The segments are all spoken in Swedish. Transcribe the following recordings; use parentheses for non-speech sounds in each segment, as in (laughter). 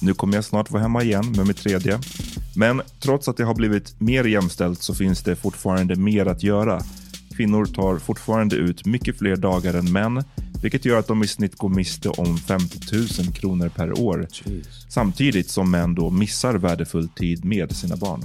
nu kommer jag snart vara hemma igen med mitt tredje. Men trots att det har blivit mer jämställt så finns det fortfarande mer att göra. Kvinnor tar fortfarande ut mycket fler dagar än män, vilket gör att de i snitt går miste om 50 000 kronor per år. Samtidigt som män då missar värdefull tid med sina barn.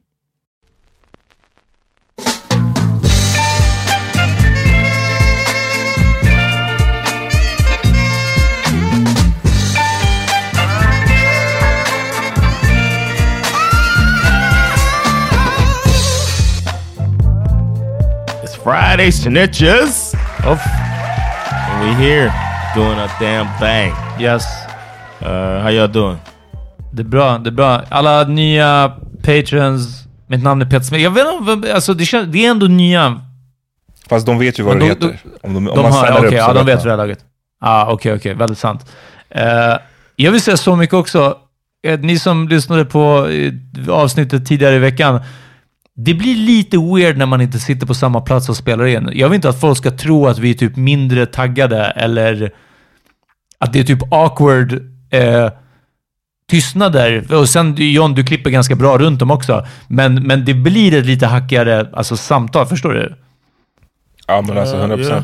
Friday, snitches. Off. And we here doing a damn thing. Yes. Uh, how y'all doing? Det är bra, det är bra. Alla nya patrons. Mitt namn är Peter Smith. Jag vet inte, alltså det, känns, det är ändå nya. Fast de vet ju vad de- heter. om de, om De man har, okej, upp så ja, de vet vid det här laget. Ja, okej, okej. Väldigt sant. Eh, jag vill säga så mycket också. Eh, ni som lyssnade på eh, avsnittet tidigare i veckan. Det blir lite weird när man inte sitter på samma plats och spelar in. Jag vill inte att folk ska tro att vi är typ mindre taggade eller att det är typ awkward eh, tystnader. Och sen John, du klipper ganska bra runt dem också. Men, men det blir ett lite hackigare alltså, samtal, förstår du? Ja, men alltså Uh, 100%. yeah.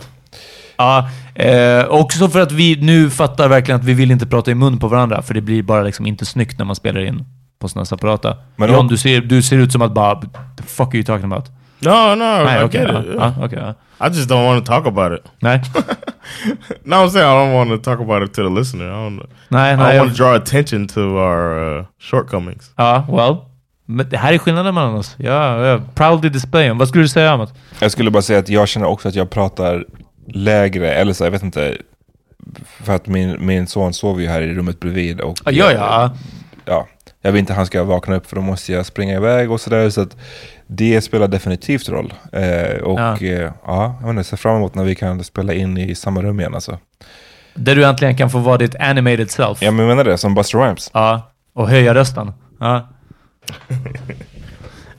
Ja, eh, också för att vi nu fattar verkligen att vi vill inte prata i mun på varandra, för det blir bara liksom inte snyggt när man spelar in på sådana separata. Men John, om- du ser, du ser ut som att bara... The fuck are you talking about? No, no, Nej, I okej. get ja, it. yeah. ja, okej, ja. I just don't want to talk about it. Nej, (laughs) No, I'm saying I don't want to talk about it to the listener. I don't. nej, I nej. don't want to jag- draw attention to our uh, shortcomings. Ja, well. Men det här är skillnaden mellan oss. Ja, ja. Proudly display. Vad skulle du säga, Amat? Jag skulle bara säga att jag känner också att jag pratar lägre, eller så, jag vet inte. För att min, min son sover ju här i rummet bredvid. Och Ja, ja. ja. ja, jag vill inte att han ska vakna upp för då måste jag springa iväg och sådär. Så att det spelar definitivt roll. Eh, och Ja. eh, ja jag ser fram emot när vi kan spela in i samma rum igen alltså. Där du äntligen kan få vara ditt animated self. Ja men jag menar det, som Buster Rhymes. Ja, och höja rösten. Ja. (laughs)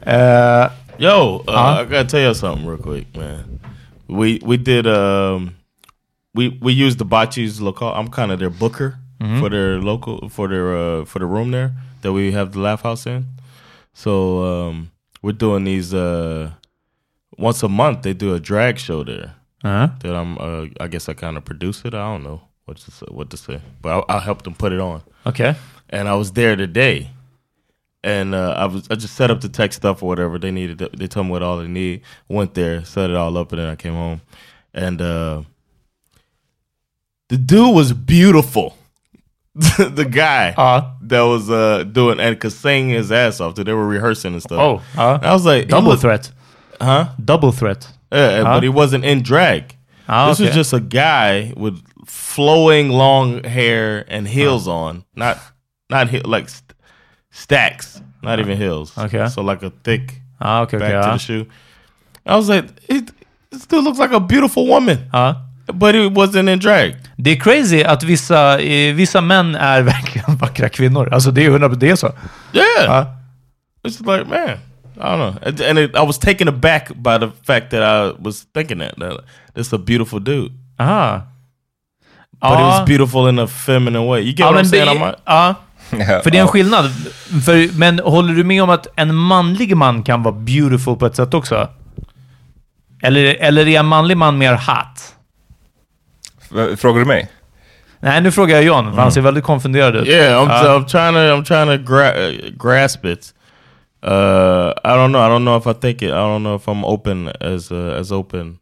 Eh, Yo, uh, Huh? I gotta tell you something real quick, man. We we did um we we used the Bachi's local. I'm kind of their booker for their local for their uh for the room there that we have the laugh house in. So um we're doing these uh once a month. They do a drag show there Ja. that I'm uh I guess I kind of produce it. I don't know what to say, what to say, but I'll, I'll help them put it on. Okay. and I was there today, and uh, I was I just set up the tech stuff or whatever they needed. They told me what all they need. Went there, set it all up, and then I came home, and uh, the dude was beautiful. (laughs) the guy Ja. that was uh, doing and could sing his ass off. They were rehearsing and stuff. Oh. Uh-huh. And I was like, Double was- threat. huh? Double threat. Yeah, Huh? but uh-huh. he wasn't in drag. Ah, this okay. was just a guy with flowing long hair and heels on, not not he- like st- stacks, not even heels. Okay. so like a thick ah, Ja, okej, back okej. to the shoe. I was like, it, this dude looks like a beautiful woman, Ja. But he wasn't in drag. Det är crazy att vissa, eh, vissa män är (laughs) verkligen vackra kvinnor. Alltså det är 100 det är så. Yeah, Ja. it's like man. I don't know, and, it, I was taken aback by the fact that I was thinking that, that this is a beautiful dude, Aha. but he was beautiful in a feminine way. You get Ja, what I'm saying? det, I'm like, ja, (laughs) Ja, för det är en skillnad. För, men håller du med om att en manlig man kan vara beautiful på ett sätt också? Eller, eller är en manlig man mer hot? Frågar du mig? Nej, nu frågar jag John, för han ser väldigt konfunderad ut. Yeah, I'm, Ja. I'm trying to I'm trying to gra- uh, grasp it. Uh, I don't know. I don't know if I think it. I don't know if I'm open as uh, as open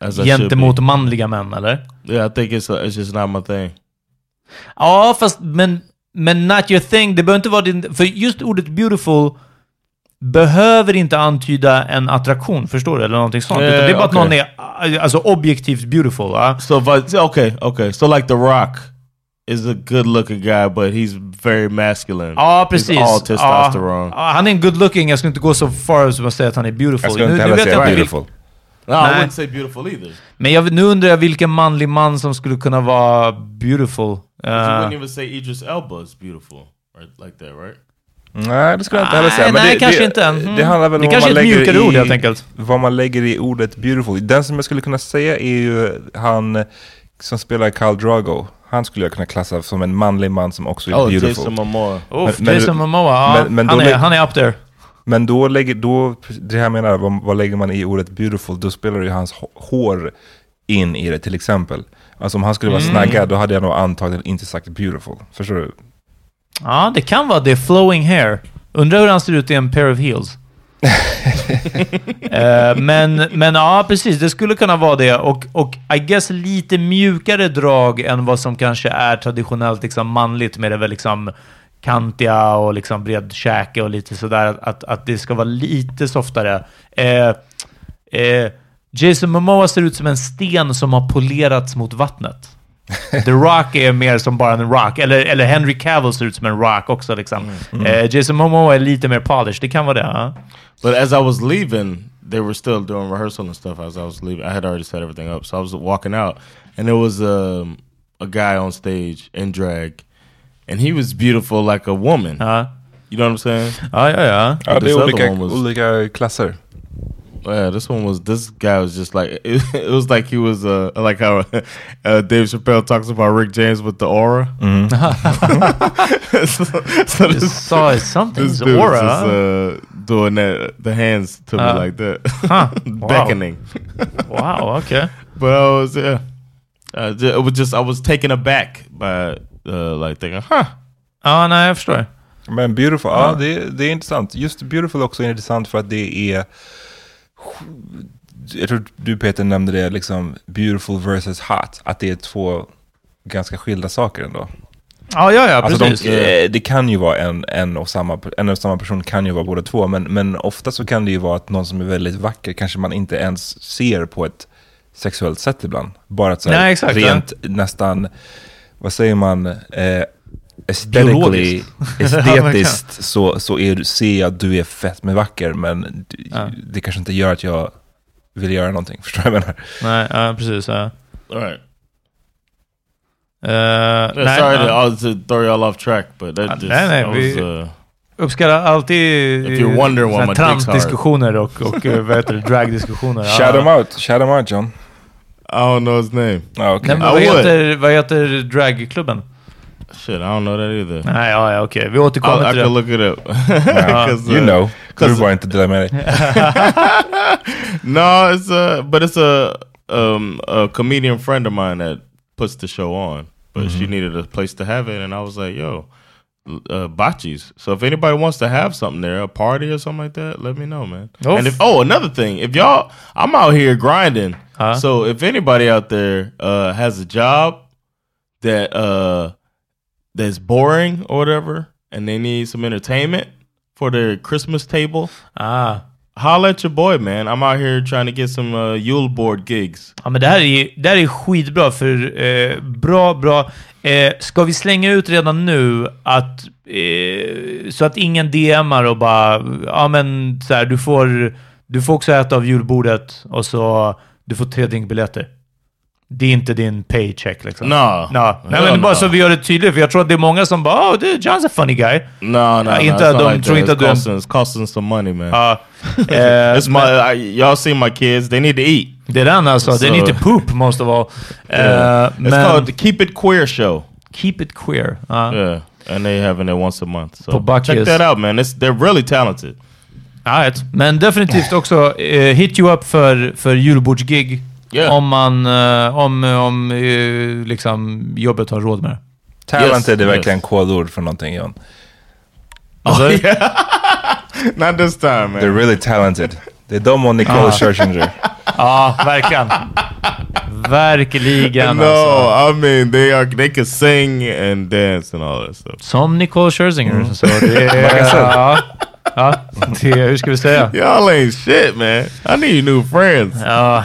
as I should Gentemot be. manliga män, eller? Yeah, I think it's uh, it's just not my thing. Ja, fast men, men not your thing. Det behöver inte vara din... För just ordet beautiful behöver inte antyda en attraktion, förstår du? Eller någonting sånt. Ja, Utan det är bara att okej. någon är alltså, objektivt beautiful. Va? So I okay, okay. So like The Rock is a good looking guy, but he's very masculine. Ja, precis. He's all testosterone. Ja, han är en good looking. Jag skulle inte gå så far som att säga att han är beautiful. Jag skulle inte heller vet säga beautiful. No, I Nah. wouldn't say beautiful either. Men jag, nu undrar jag vilken manlig man som skulle kunna vara beautiful. But you Uh, wouldn't even say Idris Elba is beautiful, right? Like that, right? Nej, det skulle jag inte heller Nej, säga. Men nej, det, kanske det, inte. Mm. Det handlar väl Det om kanske vad man lägger i, ord, helt enkelt. Vad man lägger i ordet beautiful. Den som jag skulle kunna säga är ju han som spelar Khal Drago. Han skulle jag kunna klassa som en manlig man som också är Oh, beautiful. Jason Momoa. Uff, Men- men- Jason Momoa, ja, men- men han, är, han är up there. Men då lägger, då, det här jag menar, vad, vad lägger man i ordet beautiful? Då spelar ju hans hå- hår in i det till exempel. Alltså om han skulle vara Mm. snaggad, då hade jag nog antagligen inte sagt beautiful. Förstår du? Ja, det kan vara det. Flowing hair. Undrar hur han ser ut i en pair of heels. (laughs) Eh, men, men ja, precis. Det skulle kunna vara det. Och, och I guess lite mjukare drag än vad som kanske är traditionellt liksom manligt med det väl liksom kantiga och liksom bred käke och lite sådär. Att, att det ska vara lite softare. Eh, eh, Jason Momoa ser ut som en sten som har polerats mot vattnet. (laughs) The Rock är mer som bara en rock. Eller, eller Henry Cavill ser ut som en rock också. Liksom. Eh, Jason Momoa är lite mer polished. Det kan vara det. ja. But as I was leaving, they were still doing rehearsal and stuff. As I was leaving, I had already set everything up, so I was walking out, and there was um, a guy on stage in drag, and he was beautiful like a woman. Ja, You know what I'm saying? ja, ja. ja. Ja, det är olika, was- olika klasser. Yeah, this one was. This guy was just like (laughs) it, it was like he was uh like how (laughs) uh, Dave Chappelle talks about Rick James with the aura. so, so You this, saw something's this dude was aura. just uh, doing that, the hands to Uh, me like that, huh. (laughs) Wow. beckoning. Wow, Okay. But I was yeah, uh, it was just I was taken aback by uh, like thinking, huh? Ja, nej, jag förstår. Men beautiful, ja, det, det är intressant. Just beautiful också är intressant för att det är... Jag tror du Peter nämnde det, liksom beautiful versus hot. Att det är två ganska skilda saker ändå. Ja, ja, ja, Alltså precis. de, eh, det kan ju vara en, en, och samma, en och samma person kan ju vara båda två, men, men ofta så kan det ju vara att någon som är väldigt vacker kanske man inte ens ser på ett sexuellt sätt ibland. Bara att så här, Nej, exakt, rent nästan, vad säger man, eh, aesthetically, (laughs) estetiskt så, så är, du- ser jag att du är fett med vacker, men Ja. det kanske inte gör att jag vill göra någonting. (laughs) Förstår du vad jag menar? Nej, ja, precis. Ja. All right. Eh, Yeah, nej, sorry ja. to, uh, to throw y'all off track, but that Uh, just nej, nej, that vi- was, uh, uppskattar alltid hard. trantdiskussioner och, och eh, vad heter det, dragdiskussioner. (laughs) Shout them out, shout them out John. I don't know his name. Ja, okej. Nej, men I vad, heter, vad heter dragklubben? Shit, I don't know that either. Nej, ja, ja okej. Vi I'll, återkommer I till can look it up. (laughs) 'Cause, You uh, know. Du (laughs) 'cause- var inte dela med dig. no, it's a but it's a um a comedian friend of mine that puts the show on. But she needed a place to have it, and I was like, "Yo, uh, bocce's." So if anybody wants to have something there, a party or something like that, let me know, man. Oh. And if oh, another thing, if y'all, I'm out here grinding. Huh? So if anybody out there uh, has a job that uh that's boring or whatever, and they need some entertainment for their Christmas table, Ah. Holla at your boy man. I'm out here trying to get some uh, Yule board gigs. Ja, men det här är, det här är skitbra, för eh, bra, bra. Eh, ska vi slänga ut redan nu att eh, så att ingen DMar och bara, ja men så här, du får, du får också äta av julbordet och så du får tre drinkbiljetter. Det är inte din paycheck liksom. No. No. Nej, Hell men bara no. så vi gör det tydligt, för jag tror att det är många som bara, oh, dude, John's a funny guy. No, no, no. Uh, inte not de like tror that. inte att du it's costing some money, man. Ja. (laughs) Eh, it's my I, y'all see my kids. They need to eat. det är den alltså. They Så- need to poop most of all. Eh, Yeah. it's men called the Keep It Queer Show. keep it queer. Ja. Yeah, and they having it once a month. So check that out, man. It's, they're really talented. Right. Men definitivt också eh, hit you up för, för julbordsgig. Yeah. Om man, eh, om, om eh, liksom jobbet har råd med det. Talent Yes, är det verkligen yes. kodord för någonting John. Alltså, (laughs) Not this time, man. They're really talented. Det är de och Nicole. Scherzinger. (laughs) Ja, verkligen. Verkligen no, alltså. I mean they are. They can sing and dance and all that stuff. Som Nicole Scherzinger. Mm. Så det är, (laughs) ja, ja, det, hur ska vi säga? Y'all ain't shit, man. I need new friends. Ja,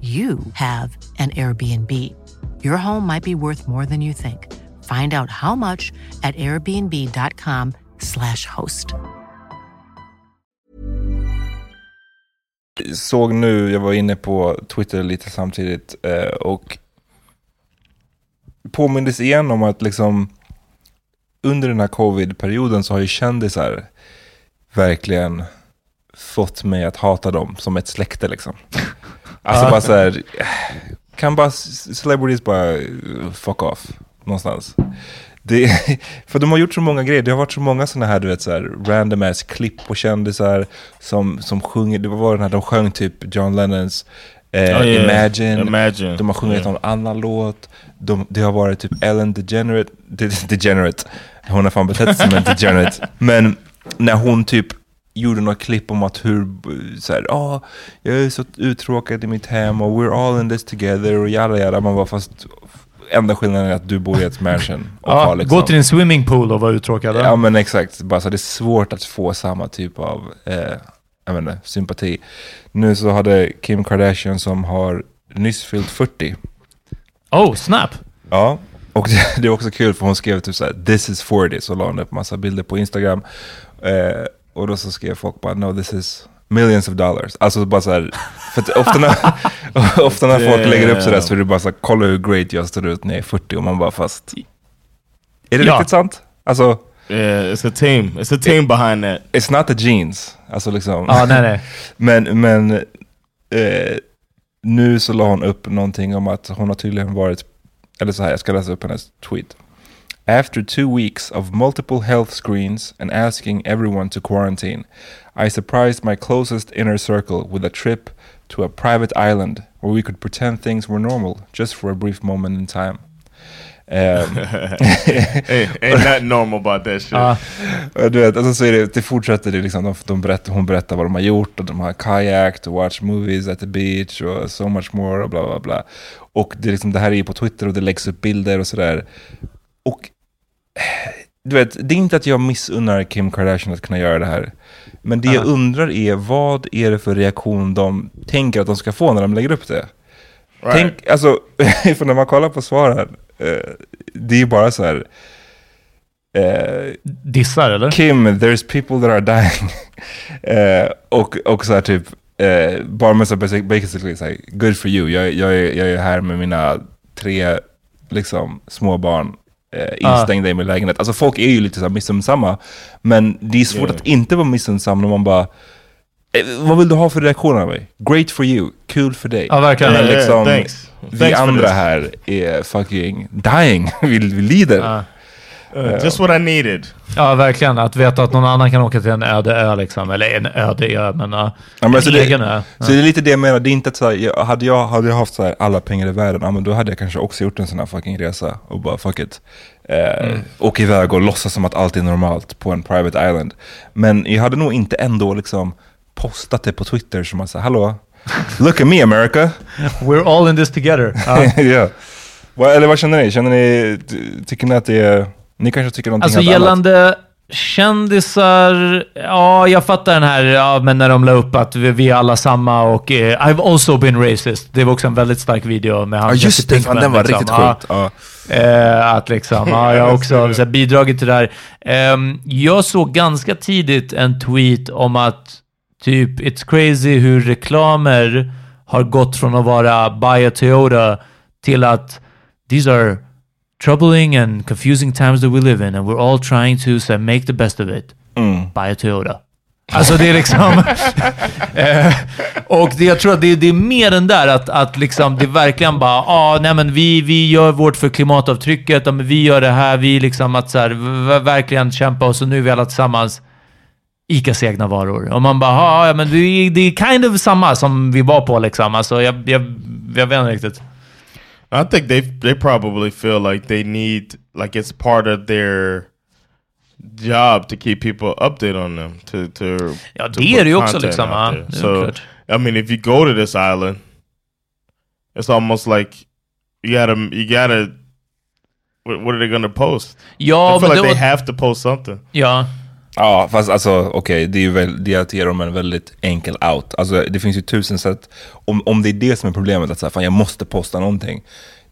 you have an Airbnb. Your home might be worth more than you think. Find out how much at airbnb.com/slash host. såg nu, jag var inne på Twitter lite samtidigt eh, och påmindes igen om att liksom under den här covid-perioden så har ju kändisar verkligen fått mig att hata dem som ett släkte liksom. Alltså bara så här, kan bara celebrities bara uh, fuck off någonstans. Det, (laughs) för de har gjort så många grejer, det har varit så många sådana här, du vet, så här, random ass klipp på kändisar som, som sjunger, det var den här, de sjöng typ John Lennons eh, Oh, yeah. Imagine, Imagine. de har sjungit Yeah. någon annan låt, de, det har varit typ Ellen DeGenerate, (laughs) De- DeGenerate, hon har fan betett sig som en (laughs) degenerate, men när hon typ gjorde något klipp om att hur, så här, ah, jag är så uttråkad i mitt hem och we're all in this together och jada jada, man var fast enda skillnaden är att du bor i ett mansion. Och ja, har liksom, Gå till din swimmingpool och var uttråkad. Ja men exakt, bara så det är svårt att få samma typ av eh, jag inte, sympati. Nu så hade Kim Kardashian som har nyss fyllt 40. Oh, snap! Ja, och det, det är också kul för hon skrev typ såhär, this is 40, så la hon upp massa bilder på Instagram. Eh, och då så skrev folk bara, no this is millions of dollars. Alltså bara såhär, för att ofta när, (laughs) ofta när folk lägger upp sådär så är det bara såhär, kolla hur great jag står ut när jag är 40 och man bara fast, är det Ja. riktigt sant? Alltså, Yeah, it's a team. It's a team behind that. it's not the jeans. Alltså liksom. Ja, nej, nej. (laughs) Men, men eh, nu så la hon upp någonting om att hon har tydligen varit, eller så här, jag ska läsa upp hennes tweet. After two weeks of multiple health screens and asking everyone to quarantine, I surprised my closest inner circle with a trip to a private island where we could pretend things were normal just for a brief moment in time. Um, (laughs) ain't, ain't nothing normal about that shit. Och Du vet, alltså så är det, det fortsätter det liksom, de, de berättar, hon berättar vad de har gjort och de har kajakat och watch movies at the beach och so much more och bla bla bla. Och det, liksom, det här är ju på Twitter och det läggs upp bilder och sådär. Och du vet, det är inte att jag missunnar Kim Kardashian att kunna göra det här. Men det jag undrar är, vad är det för reaktion de tänker att de ska få när de lägger upp det? Right. Tänk, alltså, (laughs) för när man kollar på svaren, eh, det är ju bara så här... Eh, Dissar, eller? Kim, there's people that are dying. (laughs) eh, och, och så här typ, eh, bara med så basically så här, good for you. Jag, jag, jag är här med mina tre liksom, små barn eh, instängda i min lägenhet. Alltså folk är ju lite så missunnsamma. Men det är svårt Yeah. att inte vara missunnsam när man bara, eh, vad vill du ha för reaktion av mig? Great for you, kul för dig. Ja, verkligen. Men Yeah, yeah, liksom, thanks. vi Thanks andra här är fucking dying. (laughs) vi, vi lider. Ja. Uh, just what I needed. Ja, verkligen. Att veta att någon annan kan åka till en öde ö, liksom. Eller en öde ö, men uh, Ja, men en alltså det- egen ö. Så det är lite det jag menar, det är inte att så här, jag, hade, jag, hade jag haft så här alla pengar i världen, ja, men då hade jag kanske också gjort en sån här fucking resa och bara fuck it. Eh, Åka iväg och låtsas som att allt är normalt på en private island. Men jag hade nog inte ändå liksom postat det på Twitter som att säga hallå, look at me America. (laughs) We're all in this together. (laughs) Ja. ja. Vad- Eller vad känner ni? Känner ni, ty- tycker ni att det är, ni kanske tycker någonting Alltså helt annat? gällande kändisar, ja jag fattar den här, ja men när de la upp att vi, vi är alla samma och eh, I've also been racist. Det var också en väldigt stark video med han Ja just det, fan, den var liksom. riktigt Ja. sjukt. Ja. Eh, att liksom, ja, jag har (laughs) också så här, bidragit till det här. Ehm, jag såg ganska tidigt en tweet om att typ, it's crazy hur reklamer har gått från att vara buy a Toyota till att these are troubling and confusing times that we live in and we're all trying to so, make the best of it. Buy a Toyota. Alltså det är liksom... (laughs) eh, och det, jag tror att det, det är mer än där att, att liksom det verkligen bara, ah, nej men vi, vi gör vårt för klimatavtrycket, men vi gör det här, vi liksom att så här, verkligen kämpa och så nu är vi alla tillsammans ICAs egna varor. Och man bara, ah, ja men det, är- det är kind of samma som vi var på liksom. Alltså jag, jag, jag vet inte riktigt. I think they they probably feel like they need like it's part of their job to keep people updated on them to to Ja, to det put det ju också content liksom. out Ja, there. det är So klart. I mean, if you go to this island, it's almost like you gotta you gotta. What, what are they gonna post? Ja, I feel men like det they var- have to post something. Ja, Ja, fast alltså okej, det är ju väl, det är att ge dem en väldigt enkel out. Alltså det finns ju tusen sätt, om, om det är det som är problemet, att så här, fan, jag måste posta någonting.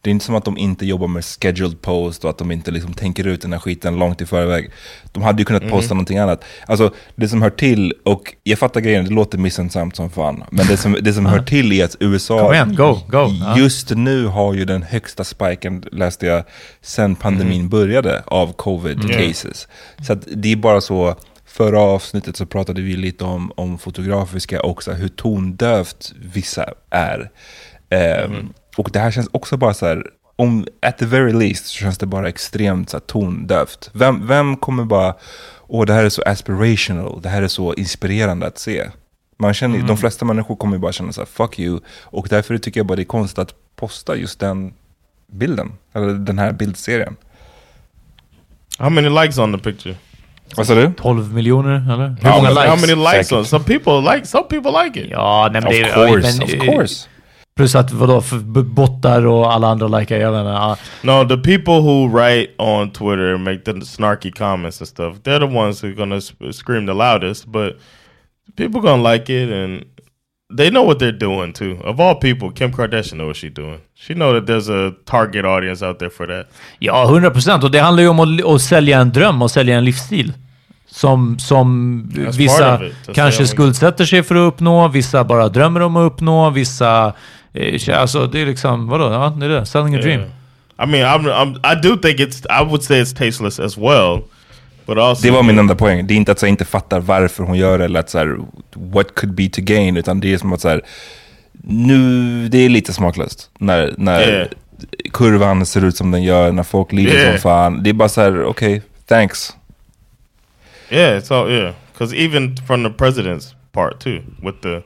Det är inte som att de inte jobbar med scheduled post och att de inte liksom tänker ut den här skiten långt i förväg. De hade ju kunnat Mm. posta någonting annat. Alltså det som hör till, och jag fattar grejen, det låter missunnsamt som fan. Men det som, det som hör till är att USA igen, go, go. Just nu har ju den högsta spiken, läste jag, sen pandemin Mm. började av covid cases. Så det är bara så, förra avsnittet så pratade vi lite om, om fotografiska och så här, hur tondövt vissa är. Ehm, Och det här känns också bara så här, om, at the very least så känns det bara extremt så här, tondövt. Vem, vem kommer bara, åh det här är så aspirational, det här är så inspirerande att se. Man känner, De flesta människor kommer bara känna så här, fuck you. Och därför tycker jag bara det är konstigt att posta just den bilden, eller den här bildserien. How many likes on the picture? Vad sa du? 12 miljoner, eller? Hur många likes? How many likes on? Some people like. Some people like it. Ja, nej, men Of det är... course, men, of course. Plus att vadå, för bottar och alla andra likar, jag. Ja. No, the people who write on Twitter and make the snarky comments and stuff, they're the ones who are gonna scream the loudest. But people gonna like it, and they know what they're doing too. Of all people, Kim Kardashian know what she's doing. She know that there's a target audience out there for that. Ja, 100 procent. Och det handlar ju om att, att sälja en dröm och sälja en livsstil. Som, som vissa kanske skuldsätter sig för att uppnå, vissa bara drömmer om att uppnå, vissa... Eh, alltså det är liksom, vadå? Ja, det är det. Selling a dream. I mean, I'm, I'm, I do think it's. I would say it's tasteless as well, but also Det var min enda poäng. Det är inte att jag inte fattar varför hon gör det eller att så här, what could be to gain, utan det är som att så här, nu, det är lite smaklöst när, när Yeah. kurvan ser ut som den gör, när folk lider Yeah. som fan. Det är bara så här, okej, thanks. Yeah, it's all yeah. Because even from the president's part too, with the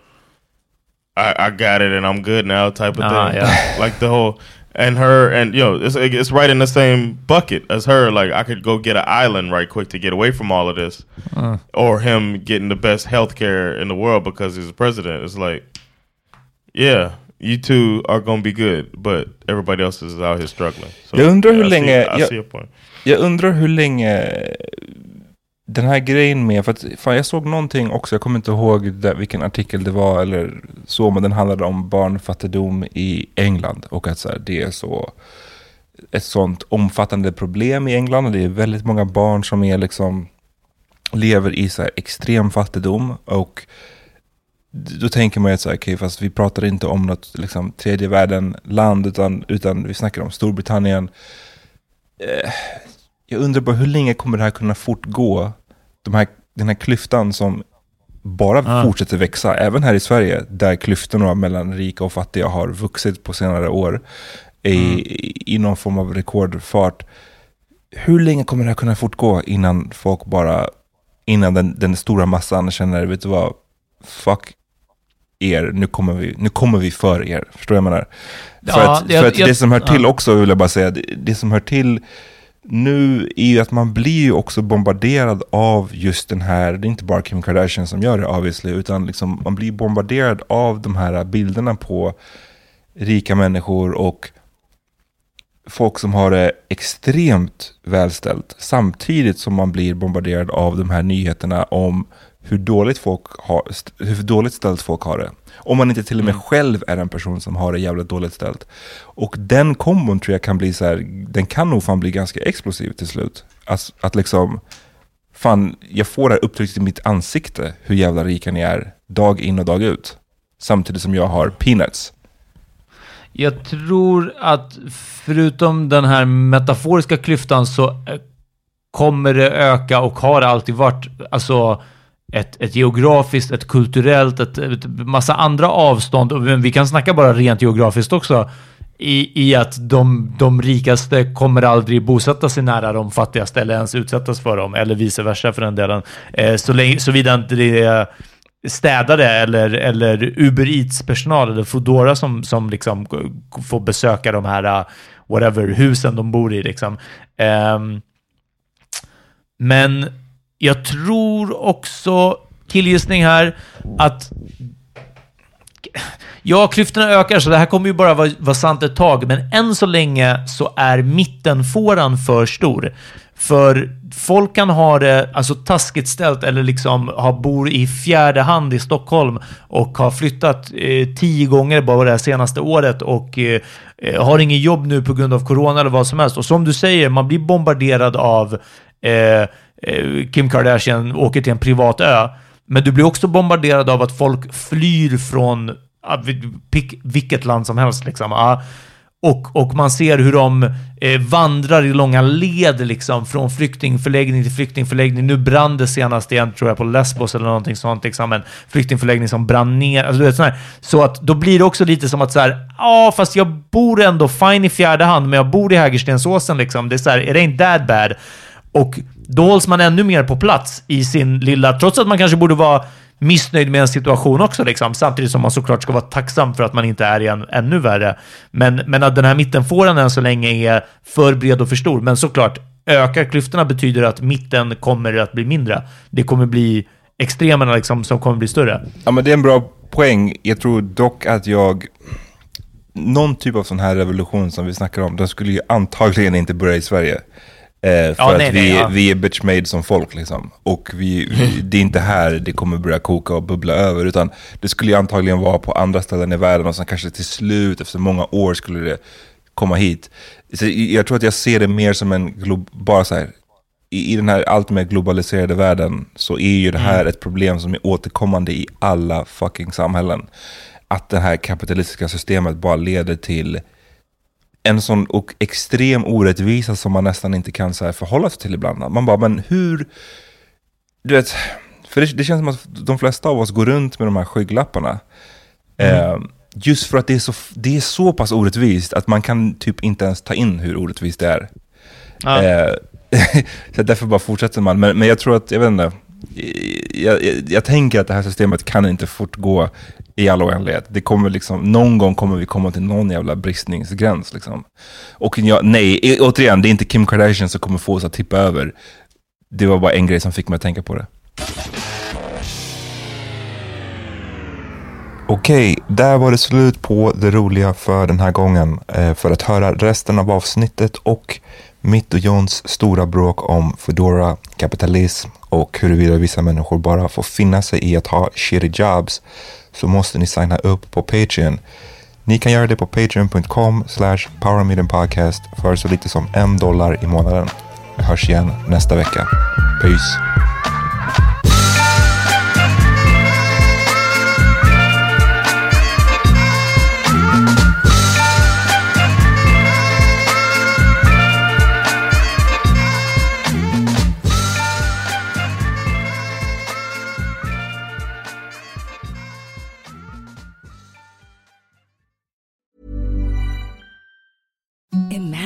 I, I got it and I'm good now type of Ah, thing. yeah. (laughs) like the whole and her and you know it's it's right in the same bucket as her. Like I could go get an island right quick to get away from all of this, Uh. or him getting the best health care in the world because he's the president. It's like, yeah, you two are gonna be good, but everybody else is out here struggling. So, Jag undrar hur I see- länge... I jag, see your point. jag undrar hur länge den här grejen med... För att, fan, jag såg någonting också, jag kommer inte ihåg där, vilken artikel det var eller så, men den handlade om barnfattigdom i England. Och att så här, det är så ett sånt omfattande problem i England. Och det är väldigt många barn som är liksom lever i så här extrem fattigdom. Och då tänker man ju att så här, okay, fast vi pratar inte om något liksom, tredje världen-land, utan, utan vi snackar om Storbritannien. Eh, jag undrar bara hur länge kommer det här kunna fortgå? De här, den här klyftan som bara Ah. fortsätter växa, även här i Sverige, där klyftorna mellan rika och fattiga har vuxit på senare år i, i, i någon form av rekordfart. Hur länge kommer det här kunna fortgå innan folk bara, innan den, den stora massan känner, vet du vad, fuck er, nu kommer vi, nu kommer vi för er. Förstår jag vad jag menar? För Ja, att, jag- för att jag- det som hör till ja. också, vill jag bara säga, det, det som hör till nu är ju att man blir ju också bombarderad av just den här, det är inte bara Kim Kardashian som gör det obviously, utan liksom man blir bombarderad av de här bilderna på rika människor och folk som har det extremt välställt samtidigt som man blir bombarderad av de här nyheterna om hur dåligt, folk har, hur dåligt ställt folk har det. Om man inte till och med själv är en person som har det jävligt dåligt ställt. Och den kombon tror jag kan bli så här, den kan nog fan bli ganska explosiv till slut. Att, att liksom, fan, jag får det här upptryckt i mitt ansikte hur jävla rika ni är, dag in och dag ut. Samtidigt som jag har peanuts. Jag tror att förutom den här metaforiska klyftan så eh, kommer det öka och har alltid varit alltså ett, ett geografiskt, ett kulturellt, ett, ett massa andra avstånd. Men vi kan snacka bara rent geografiskt också. I, i att de, de rikaste kommer aldrig bosätta sig nära de fattigaste eller ens utsättas för dem, eller vice versa för den delen. Eh, så länge, såvida inte det är städare eller, eller Uber Eats-personal eller Foodora som, som liksom får besöka de här eh, whatever husen de bor i. Liksom. Ehm, men jag tror också, killgissning här, att Ja, klyftorna ökar, så det här kommer ju bara vara, vara sant ett tag, men än så länge så är mittenfåran för stor. För folk kan ha det alltså, taskigt ställt eller liksom ha, bor i fjärde hand i Stockholm och har flyttat eh, tio gånger bara det här senaste året och eh, eh, har ingen jobb nu på grund av corona eller vad som helst. Och som du säger, man blir bombarderad av eh, Eh, Kim Kardashian åker till en privat ö. Men du blir också bombarderad av att folk flyr från pick vilket land som helst. Liksom. Och, och man ser hur de eh, vandrar i långa led liksom, från flyktingförläggning till flyktingförläggning. Nu brann det senast igen, tror jag, på Lesbos eller någonting sånt. Liksom, en flyktingförläggning som brann ner. Alltså, du vet, sån. Så att då blir det också lite som att så här, ja, fast jag bor ändå fine i fjärde hand, men jag bor i Hägerstensåsen. Liksom. Det är så här, it ain't that bad. Och då hålls man ännu mer på plats i sin lilla, trots att man kanske borde vara missnöjd med en situation också, liksom, samtidigt som man såklart ska vara tacksam för att man inte är i en ännu värre. Men, men att den här mittenfåran än så länge är för bred och för stor. Men såklart, ökar klyftorna betyder att mitten kommer att bli mindre. Det kommer bli extremerna liksom, som kommer bli större. Ja, men det är en bra poäng. Jag tror dock att jag... Någon typ av sån här revolution som vi snackar om, den skulle ju antagligen inte börja i Sverige. Eh, för Ja, att nej, vi, nej, ja. vi är bitch made som folk liksom. Och vi, vi, (laughs) det är inte här det kommer börja koka och bubbla över. Utan det skulle ju antagligen vara på andra ställen i världen. Och sen kanske till slut, efter många år, skulle det komma hit. Så jag tror att jag ser det mer som en bara så här. I, I den här allt mer globaliserade världen så är ju det här ett problem som är återkommande i alla fucking samhällen. Att det här kapitalistiska systemet bara leder till en sån och extrem orättvisa som man nästan inte kan så här förhålla sig till ibland. Man bara, men hur... Du vet, för det, det känns som att de flesta av oss går runt med de här skygglapparna. Eh, just för att det är, så, det är så pass orättvist att man kan typ inte ens ta in hur orättvist det är. Ja. Eh, (laughs) så därför bara fortsätter man. Men, men jag tror att, jag vet inte, jag, jag, jag tänker att det här systemet kan inte fortgå i all oändlighet. Det kommer liksom, någon gång kommer vi komma till någon jävla bristningsgräns. Liksom. Och jag, nej, återigen, det är inte Kim Kardashian som kommer få oss att tippa över. Det var bara en grej som fick mig att tänka på det. Okej, där var det slut på det roliga för den här gången. Eh, för att höra resten av avsnittet och mitt och Johns stora bråk om Foodora, kapitalism och huruvida vissa människor bara får finna sig i att ha shitty jobs så måste ni signa upp på Patreon. Ni kan göra det på patreon.com slash powermedianpodcast för så lite som en dollar i månaden. Vi hörs igen nästa vecka. Peace!